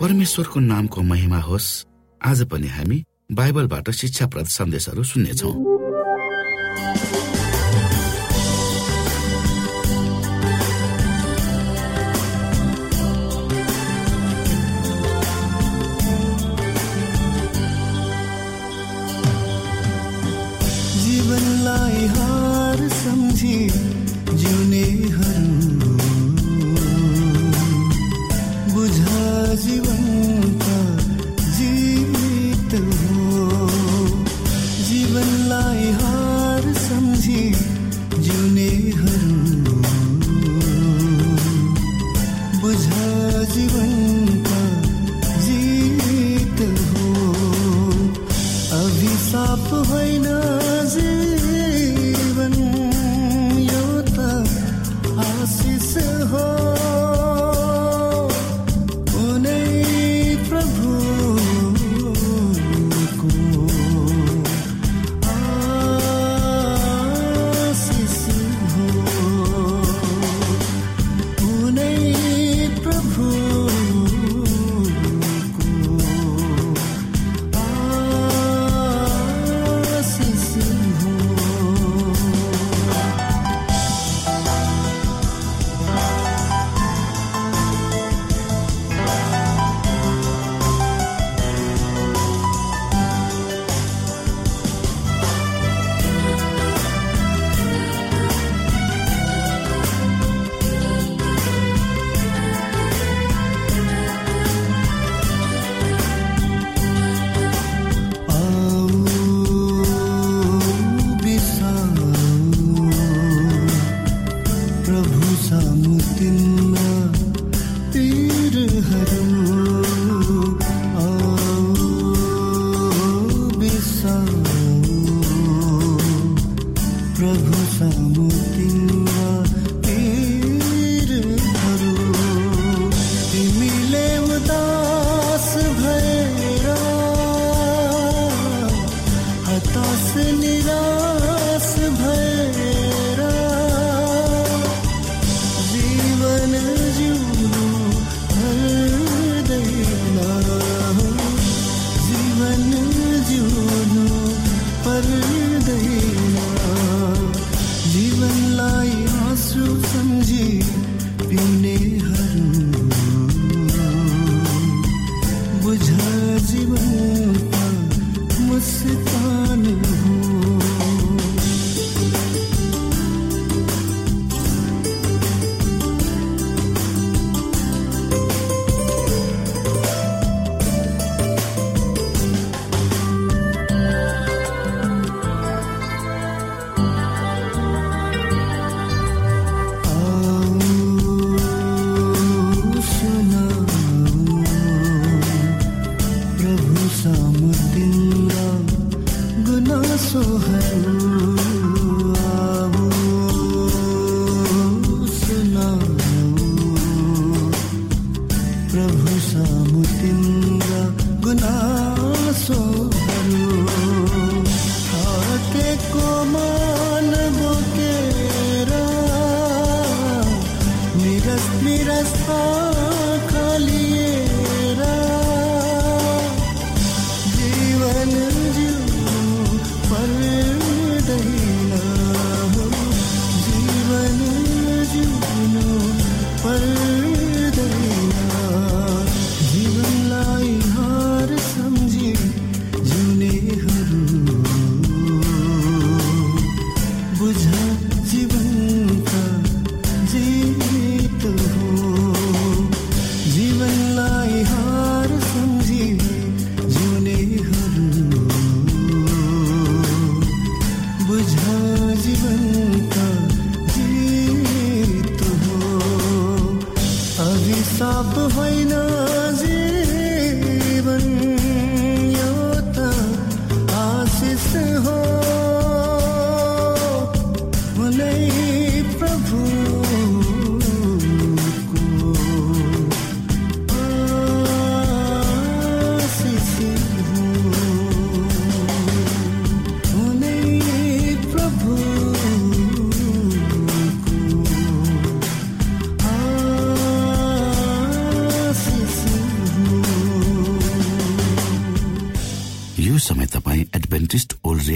परमेश्वरको नामको महिमा होस्। आज पनि हामी बाइबलबाट शिक्षाप्रद सन्देशहरू सुन्नेछौँ। जीवनलाई हार सम्झी जिउनेहरू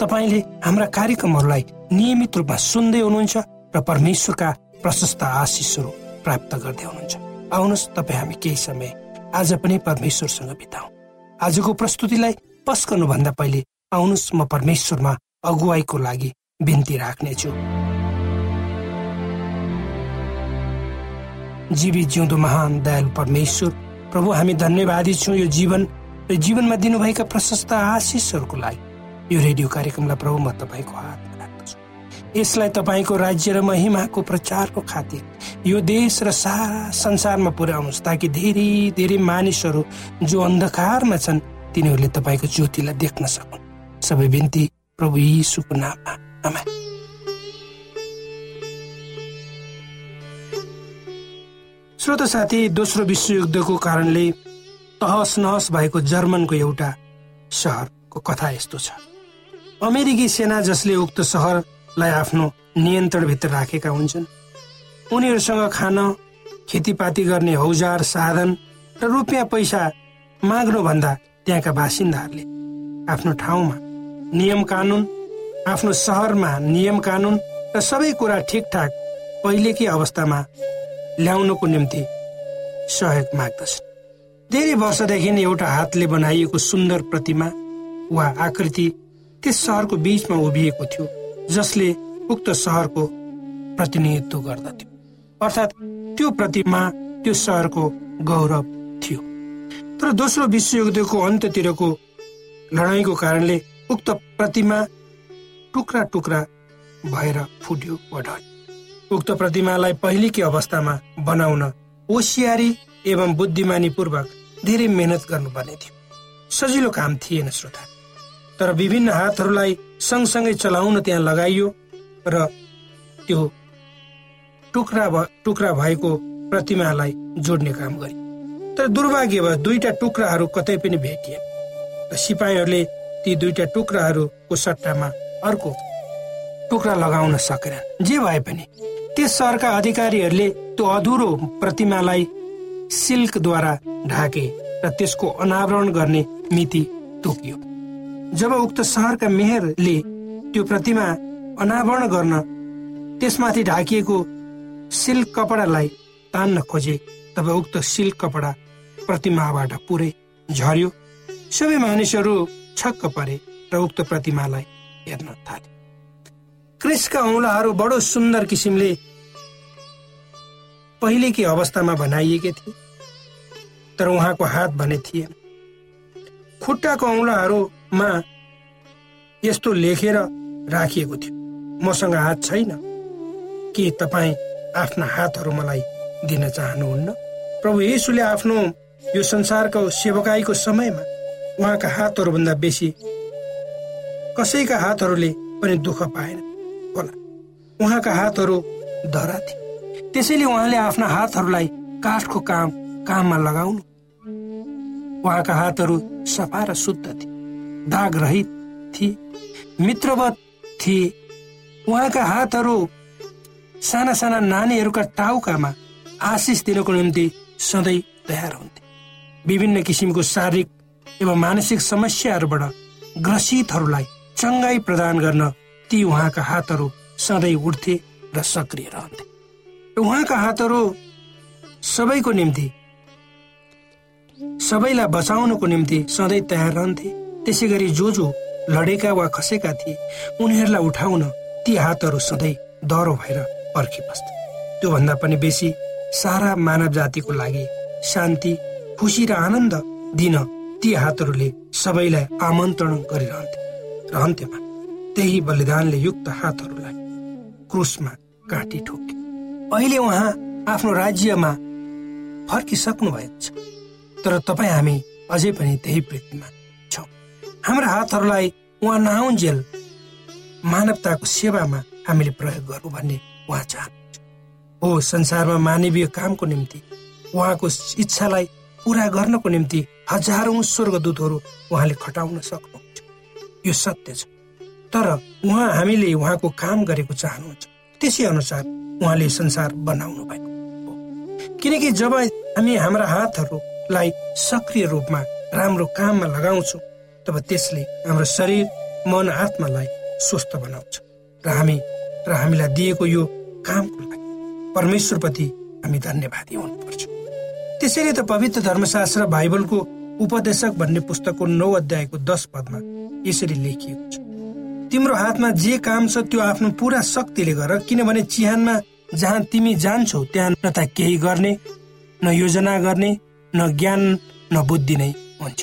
तपाईँले हाम्रा कार्यक्रमहरूलाई नियमित रूपमा सुन्दै हुनुहुन्छ र परमेश्वरका प्रशस्त आशिषहरू प्राप्त गर्दै हुनुहुन्छ। आउनुहोस् तपाईँ हामी केही समय आज पनि परमेश्वरसँग बिताउ। आजको प्रस्तुतिलाई पस गर्नुभन्दा पहिले आउनुहोस् म परमेश्वरमा अगुवाईको लागि बिन्ती राख्नेछु। जीवित जिउँदो महान दयालु परमेश्वर प्रभु हामी धन्यवादी छौँ यो जीवन र जीवनमा दिनुभएका प्रशस्त आशिषहरूको लागि। यो रेडियो कार्यक्रमलाई प्रभु म तपाईँको हातमा राख्दछु। यसलाई तपाईँको राज्य र महिमाको प्रचारको खातिर यो देश र सारा संसारमा पुर्याउनुहोस् ताकि धेरै धेरै मानिसहरू जो अन्धकारमा छन् तिनीहरूले तपाईँको ज्योतिलाई देख्न सकुन्। सबै बिन्ती प्रभु यीशुको नाममा। आमेन। श्रोत साथी दोस्रो विश्वयुद्धको कारणले तहस नहस भएको जर्मनको एउटा सहरको कथा यस्तो छ। अमेरिकी सेना जसले उक्त सहरलाई आफ्नो नियन्त्रणभित्र राखेका हुन्छन् उनीहरूसँग खान खेतीपाती गर्ने औजार साधन र रुपियाँ पैसा माग्नुभन्दा त्यहाँका बासिन्दाहरूले आफ्नो ठाउँमा नियम कानुन आफ्नो सहरमा नियम कानुन र सबै कुरा ठिकठाक पहिलेकै अवस्थामा ल्याउनको निम्ति सहयोग माग्दछन्। धेरै वर्षदेखि एउटा हातले बनाइएको सुन्दर प्रतिमा वा आकृति त्यस सहरको बीचमा उभिएको थियो जसले उक्त सहरको प्रतिनिधित्व गर्दथ्यो। अर्थात् त्यो प्रतिमा त्यो सहरको गौरव थियो। तर दोस्रो विश्वयुद्धको अन्त्यतिरको लडाईँको कारणले उक्त प्रतिमा टुक्रा टुक्रा भएर फुट्यो वा उक्त प्रतिमालाई पहिलेकै अवस्थामा बनाउन होसियारी एवं बुद्धिमानीपूर्वक धेरै मेहनत गर्नुपर्ने थियो। सजिलो काम थिएन श्रोता। तर विभिन्न हातहरूलाई सँगसँगै चलाउन त्यहाँ लगाइयो र त्यो टुक्रा टुक्रा भएको प्रतिमालाई जोड्ने काम गरे। तर दुर्भाग्यवश दुईटा टुक्राहरू कतै पनि भेटिए। र सिपाहीहरूले ती दुईटा टुक्राहरूको सट्टामा अर्को टुक्रा लगाउन सकेनन् जे भए पनि त्यस सहरका अधिकारीहरूले त्यो अधुरो प्रतिमालाई सिल्कद्वारा ढाके र त्यसको अनावरण गर्ने मिति तोकियो। जब उक्त सहरका मेयरले त्यो प्रतिमा अनावरण गर्न त्यसमाथि ढाकिएको सिल्क कपडालाई तान्न खोजे तब उक्त सिल्क कपडा प्रतिमाबाट पुरै झर्यो। सबै मानिसहरू छक्क परे र उक्त प्रतिमालाई हेर्न थाले। क्रिसका औँलाहरू बडो सुन्दर किसिमले पहिलेकी अवस्थामा बनाइएकै थिए तर उहाँको हात भने थिएन। खुट्टाको औँलाहरूमा यस्तो लेखेर राखिएको थियो। मसँग हात छैन। के तपाईँ आफ्ना हातहरू मलाई दिन चाहनुहुन्न? प्रभु येसुले आफ्नो यो संसारको सेवकाईको समयमा उहाँका हातहरूभन्दा बेसी कसैका हातहरूले पनि दुःख पाएन। होला उहाँका हातहरू धरा थिए। त्यसैले उहाँले आफ्ना हातहरूलाई काठको काम काममा लगाउनु। उहाँका हातहरू सफा र शुद्ध थिए। दाग रहित थिए मित्रवत थिए उहाँका हातहरू साना साना नानीहरूका टाउकामा आशिष दिनको निम्ति सधैँ तयार हुन्थे। विभिन्न किसिमको शारीरिक एवं मानसिक समस्याहरूबाट ग्रसितहरूलाई चङ्गाई प्रदान गर्न ती उहाँका हातहरू सधैँ उठ्थे र सक्रिय रहन्थे। उहाँका हातहरू सबैको निम्ति सबैलाई बचाउनको निम्ति सधैँ तयार रहन्थे। त्यसै गरी जो जो लडेका वा खसेका थिए उनीहरूलाई उठाउन ती हातहरू सधैँ डह्रो भएर पर्खिबस्थे त्योभन्दा पनि बेसी सारा मानव जातिको लागि शान्ति खुसी र आनन्द दिन ती हातहरूले सबैलाई आमन्त्रण गरिरहन्थे। रहन्थेमा त्यही बलिदानले युक्त हातहरूलाई क्रुसमा काटी ठोके अहिले उहाँ आफ्नो राज्यमा फर्किसक्नु भएको छ। तर तपाईँ हामी अझै पनि त्यही पृथ्वीमा हाम्रा हातहरूलाई उहाँ नआउन्जेल मानवताको सेवामा हामीले प्रयोग गरौँ भन्ने उहाँ चाहनुहुन्छ। हो संसारमा मानवीय कामको निम्ति उहाँको इच्छालाई पुरा गर्नको निम्ति हजारौं स्वर्गदूतहरू उहाँले खटाउन सक्नुहुन्छ। यो सत्य छ। तर उहाँ हामीले उहाँको काम गरेको चाहनुहुन्छ। त्यसै अनुसार उहाँले संसार बनाउनु भएको किनकि जब हामी हाम्रा हातहरूलाई सक्रिय रूपमा राम्रो काममा लगाउँछौँ तब त्यसले हाम्रो शरीर मन आत्मालाई स्वस्थ बनाउँछ र हामी र हामीलाई दिएको यो कामको लागि परमेश्वरप्रति हामी धन्यवादी हुनुपर्छ। त्यसैले त पवित्र धर्मशास्त्र बाइबलको उपदेशक भन्ने पुस्तकको नौ अध्यायको दश पदमा यसरी लेखिएको छ। तिम्रो हातमा जे काम छ त्यो आफ्नो पुरा शक्तिले गर किनभने चिहानमा जहाँ तिमी जान्छौ त्यहाँ न त केही गर्ने न योजना गर्ने न ज्ञान न बुद्धि नै हुन्छ।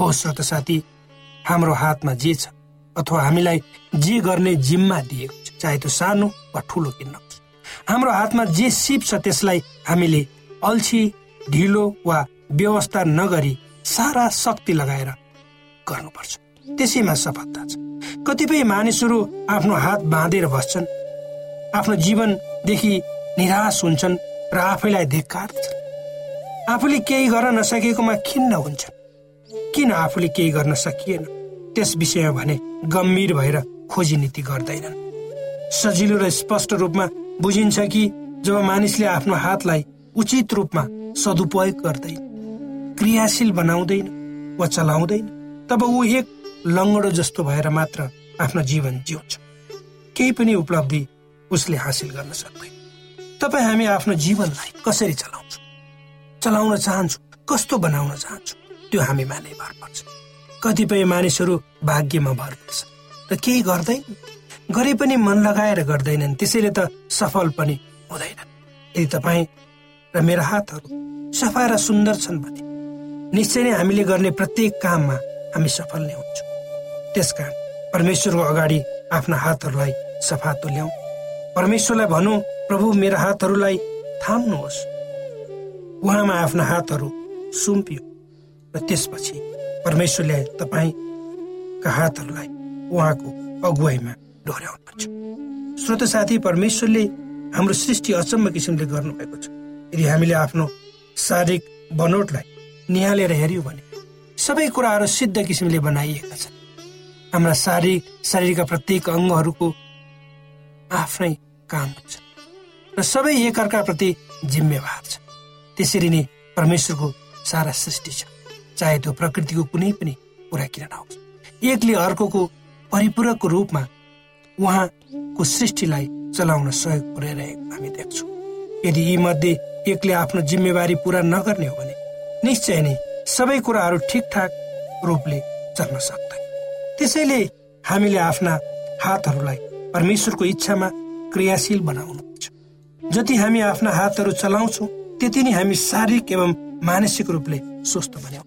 हो श्रोत साथी हाम्रो हातमा जे छ अथवा हामीलाई जे गर्ने जिम्मा दिएको छ चाहे त्यो सानो वा ठुलो किन्न। हाम्रो हातमा जे सिप छ त्यसलाई हामीले अल्छी ढिलो वा व्यवस्था नगरी सारा शक्ति लगाएर गर्नुपर्छ। त्यसैमा सफलता छ। कतिपय मानिसहरू आफ्नो हात बाँधेर बस्छन्। आफ्नो जीवनदेखि निराश हुन्छन् र आफैलाई धिक्कार्छन् आफूले केही गर्न नसकेकोमा खिन्न हुन्छन्। किन आफूले केही गर्न सकिएन? त्यस विषयमा भने गम्भीर भएर खोजी नीति गर्दैनन्। सजिलो र स्पष्ट रूपमा बुझिन्छ कि जब मानिसले आफ्नो हातलाई उचित रूपमा सदुपयोग गर्दैन क्रियाशील बनाउँदैन वा चलाउँदैन तब ऊ एक लङ्गडो जस्तो भएर मात्र आफ्नो जीवन जिउँछ। केही पनि उपलब्धि उसले हासिल गर्न सक्दैन। तपाईँ हामी आफ्नो जीवनलाई कसरी चलाउँछौँ? चलाउन चाहन्छौँ कस्तो बनाउन चाहन्छौँ? त्यो हामीमा नै भर पर्छ कतिपय मानिसहरू भाग्यमा भर पर्छ र केही गर्दैन। गरे पनि मन लगाएर गर्दैनन्। त्यसैले त सफल पनि हुँदैन यदि तपाईँ र मेरा हातहरू सफा र सुन्दर छन् भने निश्चय नै हामीले गर्ने प्रत्येक काममा हामी सफल नै हुन्छौँ। त्यसकारण परमेश्वरको अगाडि आफ्ना हातहरूलाई सफा तुल्याउँ। परमेश्वरलाई भनौँ प्रभु मेरा हातहरूलाई थाम्नुहोस्। उहाँमा आफ्ना हातहरू सुम्पियो। र त्यसपछि परमेश्वरले तपाईँका हातहरूलाई उहाँको अगुवाईमा डोर्याउनुहुन्छ श्रोत साथी परमेश्वरले हाम्रो सृष्टि अचम्म किसिमले गर्नुभएको छ। यदि हामीले आफ्नो शारीरिक बनोटलाई निहालेर हेऱ्यौँ भने सबै कुराहरू सिद्ध किसिमले बनाइएका छन्। हाम्रा शारीरिक शरीरका प्रत्येक अङ्गहरूको आफ्नै काम हुन्छ र सबै एकअर्काप्रति जिम्मेवार छ। त्यसरी नै परमेश्वरको सारा सृष्टि छ। चाहे त्यो प्रकृतिको कुनै पनि कुरा किन नहोस्। एकले अर्कोको परिपूरकको रूपमा उहाँको सृष्टिलाई चलाउन सहयोग पुर्याइरहेको हामी देख्छौँ। यदि यी मध्ये एकले आफ्नो जिम्मेवारी पुरा नगर्ने हो भने निश्चय नै सबै कुराहरू ठिकठाक रूपले चल्न सक्दैन। त्यसैले हामीले आफ्ना हातहरूलाई परमेश्वरको इच्छामा क्रियाशील बनाउनुपर्छ। जति हामी आफ्ना हातहरू चलाउँछौँ त्यति नै हामी शारीरिक एवं मानसिक रूपले स्वस्थ बन्यौँ।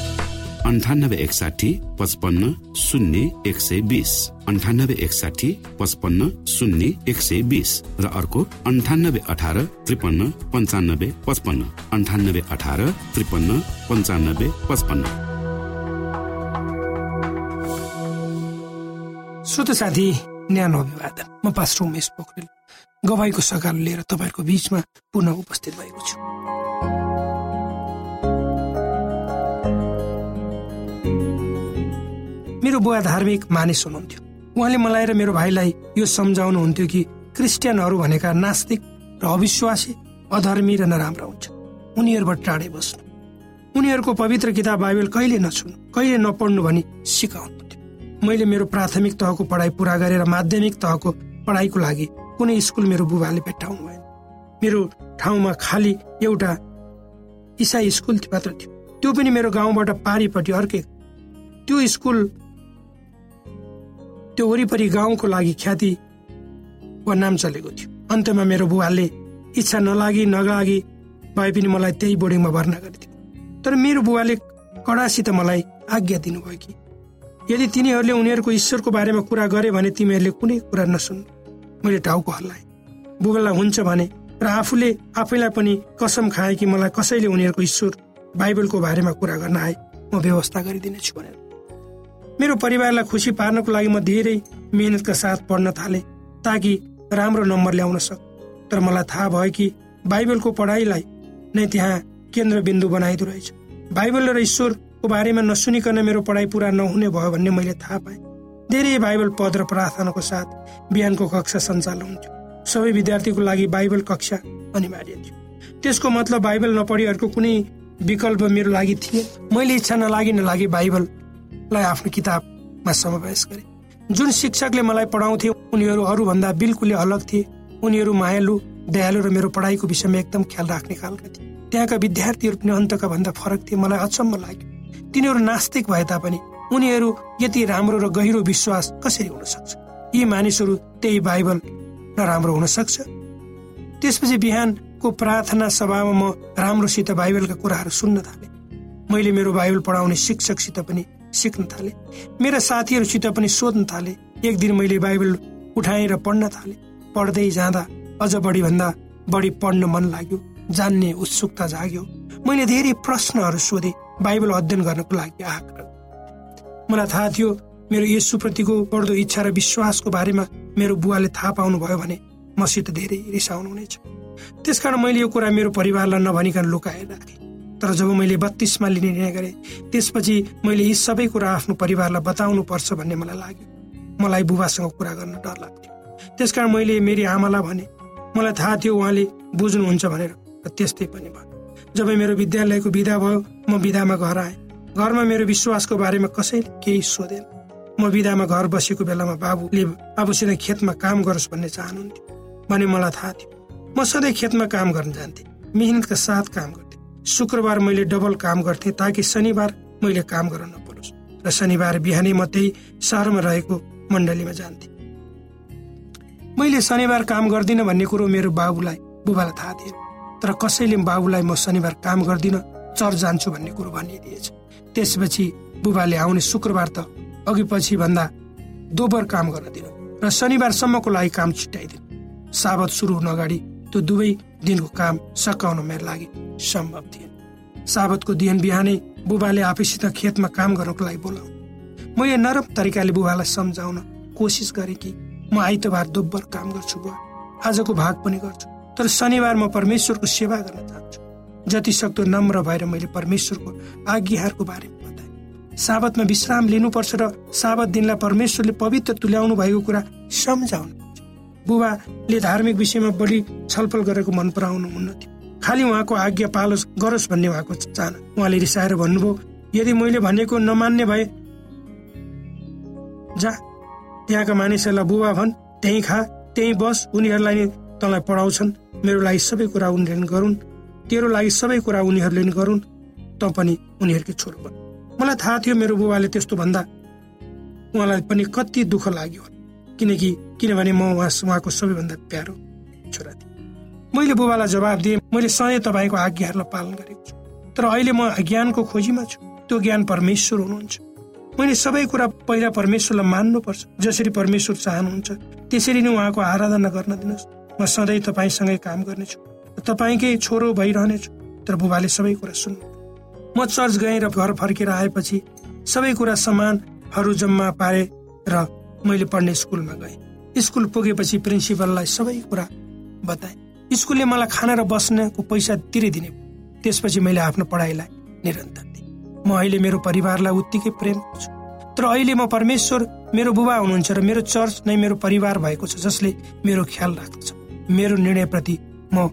अन्ठानब्बे एकसाठी पचपन्न शून्य एक सय बिस अन्ठानब्बे एकसाठी पचपन्न शून्य एक सय बिस र अर्को अन्ठानब्बे अठार त्रिपन्न पन्चानब्बे पचपन्न. अन्ठानब्बे अठार त्रिपन्न पन्चानब्बे पचपन्न. श्रोत साथी न्यानो अभिवादन। म पास्टर उमेश पोखरेल। गवाईको सकाल लिएर तपाईँहरूको बिचमा पुनः उपस्थित भएको छु। मेरो बुवा धार्मिक मानिस हुनुहुन्थ्यो। उहाँले मलाई र मेरो भाइलाई यो सम्झाउनुहुन्थ्यो कि क्रिस्चियनहरू भनेका नास्तिक र अविश्वासी अधर्मी र नराम्रा हुन्छ उनीहरूबाट टाढै बस्नु। उनीहरूको पवित्र किताब बाइबल कहिले नछुनु कहिले नपढ्नु भनी सिकाउनुहुन्थ्यो। मैले मेरो प्राथमिक तहको पढाइ पुरा गरेर माध्यमिक तहको पढाइको लागि कुनै स्कुल मेरो बुबाले भेट्टाउनु भएन। मेरो ठाउँमा खालि एउटा इसाई स्कुल मात्र थियो। त्यो पनि मेरो गाउँबाट पारिपट्टि अर्कै। त्यो स्कुल त्यो वरिपरि गाउँको लागि ख्याति वा नाम चलेको थियो। अन्तमा मेरो बुवाले इच्छा नलागी नलागी भए पनि मलाई त्यही बोर्डिङमा भर्ना गरिदियो तर मेरो बुवाले कडासित मलाई आज्ञा दिनुभयो कि यदि तिनीहरूले उनीहरूको ईश्वरको बारेमा कुरा गरे भने तिमीहरूले कुनै कुरा नसुन्नु। मैले टाउको हल्लाएँ। बुबालाई हुन्छ भने र आफूले आफैलाई पनि कसम खाएँ कि मलाई कसैले उनीहरूको ईश्वर बाइबलको बारेमा कुरा गर्न आए म व्यवस्था गरिदिनेछु भनेर। मेरो परिवारलाई खुसी पार्नको लागि म धेरै मेहनतका साथ पढ्न थालेँ ताकि राम्रो नम्बर ल्याउन सक। तर मलाई थाहा भयो कि बाइबलको पढाइलाई नै त्यहाँ केन्द्रबिन्दु बनाइदो रहेछ। बाइबल र ईश्वरको बारेमा नसुनिकन मेरो पढाइ पुरा नहुने भयो भन्ने मैले थाहा पाएँ। धेरै बाइबल पद र प्रार्थनाको साथ बिहानको कक्षा सञ्चालन हुन्थ्यो। सबै विद्यार्थीको लागि बाइबल कक्षा अनिवार्य थियो। त्यसको मतलब बाइबल नपढी अर्को कुनै विकल्प मेरो लागि थिए मैले इच्छा नलागी नलागी बाइबललाई आफ्नो किताबमा समावेश गरेँ। जुन शिक्षकले मलाई पढाउँथे उनीहरू अरूभन्दा बिल्कुलै अलग थिए। उनीहरू मायालु दयालु र मेरो पढाइको विषयमा एकदम ख्याल राख्ने खालका थिए। त्यहाँका विद्यार्थीहरू पनि अन्तका भन्दा फरक थिए मलाई अचम्म लाग्यो। तिनीहरू नास्तिक भए तापनि उनीहरू यति राम्रो र गहिरो विश्वास कसरी हुन सक्छ यी मानिसहरू त्यही बाइबल नराम्रो हुन सक्छ त्यसपछि बिहानको प्रार्थना सभामा म राम्रोसित बाइबलका कुराहरू सुन्न थालेँ। मैले मेरो बाइबल पढाउने शिक्षकसित पनि सिक्न थालेँ। मेरा साथीहरूसित पनि सोध्न थालेँ। एक दिन मैले बाइबल उठाएर पढ्न थालेँ। पढ्दै जाँदा अझ बढी भन्दा बढी पढ्न मन लाग्यो। जान्ने उत्सुकता जाग्यो। मैले धेरै प्रश्नहरू सोधेँ। बाइबल अध्ययन गर्नको लागि आग्रह मलाई थाहा थियो मेरो यसुप्रतिको बढ्दो इच्छा र विश्वासको बारेमा मेरो बुवाले थाहा पाउनुभयो भने मसित धेरै रिसाउनुहुनेछ। त्यसकारण मैले यो कुरा मेरो परिवारलाई नभनिकन लुकाएर राखेँ। तर जब मैले बत्तीसमा लिने निर्णय गरेँ त्यसपछि मैले यी सबै कुरा आफ्नो परिवारलाई बताउनु पर्छ भन्ने मलाई लाग्यो। मलाई बुबासँग कुरा गर्न डर लाग्थ्यो। त्यसकारण मैले मेरी आमालाई भने मलाई थाहा थियो उहाँले बुझ्नुहुन्छ भनेर। त्यस्तै पनि भयो। जब मेरो विद्यालयको विदा भयो म विदामा घर आएँ। घरमा मेरो विश्वासको बारेमा कसैले केही सोधेन। म विदामा घर बसेको बेलामा बाबुले बाबुसित खेतमा काम गरोस् भन्ने चाहनुहुन्थ्यो भने मलाई थाहा थियो। म सधैँ खेतमा काम गर्न जान्थेँ। मिहिनेतका साथ काम गर्थेँ। शुक्रबार मैले डबल काम गर्थेँ ताकि शनिबार मैले काम गर्न नपरोस् र शनिबार बिहानै म त्यही सहरमा रहेको मण्डलीमा जान्थेँ। मैले शनिबार काम गर्दिनँ भन्ने कुरो मेरो बाबुलाई बुबालाई थाहा थिएन। तर कसैले बाबुलाई म शनिबार काम गर्दिनँ चर्च जान्छु भन्ने कुरो भनिदिएछ। त्यसपछि बुबाले आउने शुक्रबार त अघि पछि भन्दा दोबर काम गर्न दिनु र शनिबारसम्मको लागि काम छिट्याइदिनु। साबत सुरु हुन अगाडि त्यो दुवै दिनको काम सकाउन मेरो लागि सम्भव थिएन साबतको दिन बिहानै बुबाले आफैसित खेतमा काम गर्नको लागि बोलाउनु। म यो नरम तरिकाले बुबालाई सम्झाउन कोसिस गरेँ कि म आइतबार दोब्बर काम गर्छु बुवा। आजको भाग पनि गर्छु। तर शनिबार म परमेश्वरको सेवा गर्न चाहन्छु। जति सक्दो नम्र भएर मैले परमेश्वरको आज्ञाहरूको बारेमा बताएँ। साबतमा विश्राम लिनुपर्छ र साबत दिनलाई परमेश्वरले पवित्र तुल्याउनु भएको कुरा सम्झाउनु। बुबाले धार्मिक विषयमा बढी छलफल गरेको मन पराउनु हुन्न थियो खालि उहाँको आज्ञा पालोस् गरोस् भन्ने उहाँको चाहना उहाँले रिसाएर भन्नुभयो यदि मैले भनेको नमान्ने भए जा त्यहाँका मानिसहरूलाई बुबा भन् त्यहीँ खा त्यहीँ बस उनीहरूलाई नै तँलाई पढाउँछन्। मेरो लागि सबै कुरा उनीहरूले गरून् तेरो लागि सबै कुरा उनीहरूले नि गरून् त पनि उनीहरूकै छोरो बन। मलाई थाहा थियो मेरो बुबाले त्यस्तो भन्दा उहाँलाई पनि कति दुःख लाग्यो। किनकि किनभने म उहाँ उहाँको सबैभन्दा प्यारो छोरा थिएँ। मैले बुबालाई जवाब दिएँ मैले सधैँ तपाईँको आज्ञाहरूलाई पालन गरेको छु। तर अहिले म ज्ञानको खोजीमा छु। त्यो ज्ञान परमेश्वर हुनुहुन्छ। मैले सबै कुरा पहिला परमेश्वरलाई मान्नुपर्छ। जसरी परमेश्वर चाहनुहुन्छ त्यसरी नै उहाँको आराधना गर्न दिनुहोस्। म सधैँ तपाईँसँगै काम गर्नेछु। तपाईँकै छोरो भइरहनेछु। तर बुबाले सबै कुरा सुन्नु म चर्च गएँ र घर फर्केर आएपछि सबै कुरा सामानहरू जम्मा पारे र मैले पढ्ने स्कुलमा गएँ। स्कुल पुगेपछि प्रिन्सिपललाई सबै कुरा बताएँ। स्कुलले मलाई खाना र बस्नको पैसा तिरिदिने त्यसपछि मैले आफ्नो पढाइलाई निरन्तर दिएँ। म अहिले मेरो परिवारलाई उत्तिकै प्रेम गर्छु। तर अहिले म परमेश्वर मेरो बुबा हुनुहुन्छ र मेरो चर्च नै मेरो परिवार भएको छ जसले मेरो ख्याल राख्दछ। मेरो निर्णयप्रति म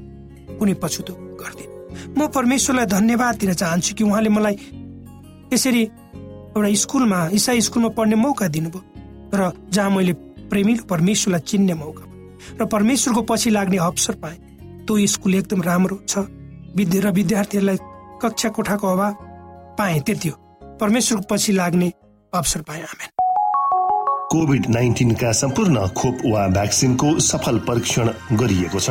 कुनै पछुतो गर्दिनँ। म परमेश्वरलाई धन्यवाद दिन चाहन्छु कि उहाँले मलाई यसरी एउटा स्कुलमा इसाई स्कुलमा पढ्ने मौका दिनुभयो। र जहाँ मैले प्रेमिलो परमेश्वरलाई चिन्ने मौका र परमेश्वरको पछि लाग्ने अवसर पाएँ त्यो स्कुल एकदम राम्रो छ। विद्या र विद्यार्थीहरूलाई कक्षा कोठाको अभाव पाएँ त्यति हो। परमेश्वरको पछि लाग्ने अवसर पाएँ आमेन। कोभिड नाइन्टिनका सम्पूर्ण खोप वा भ्याक्सिनको सफल परीक्षण गरिएको छ।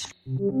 Mm-hmm.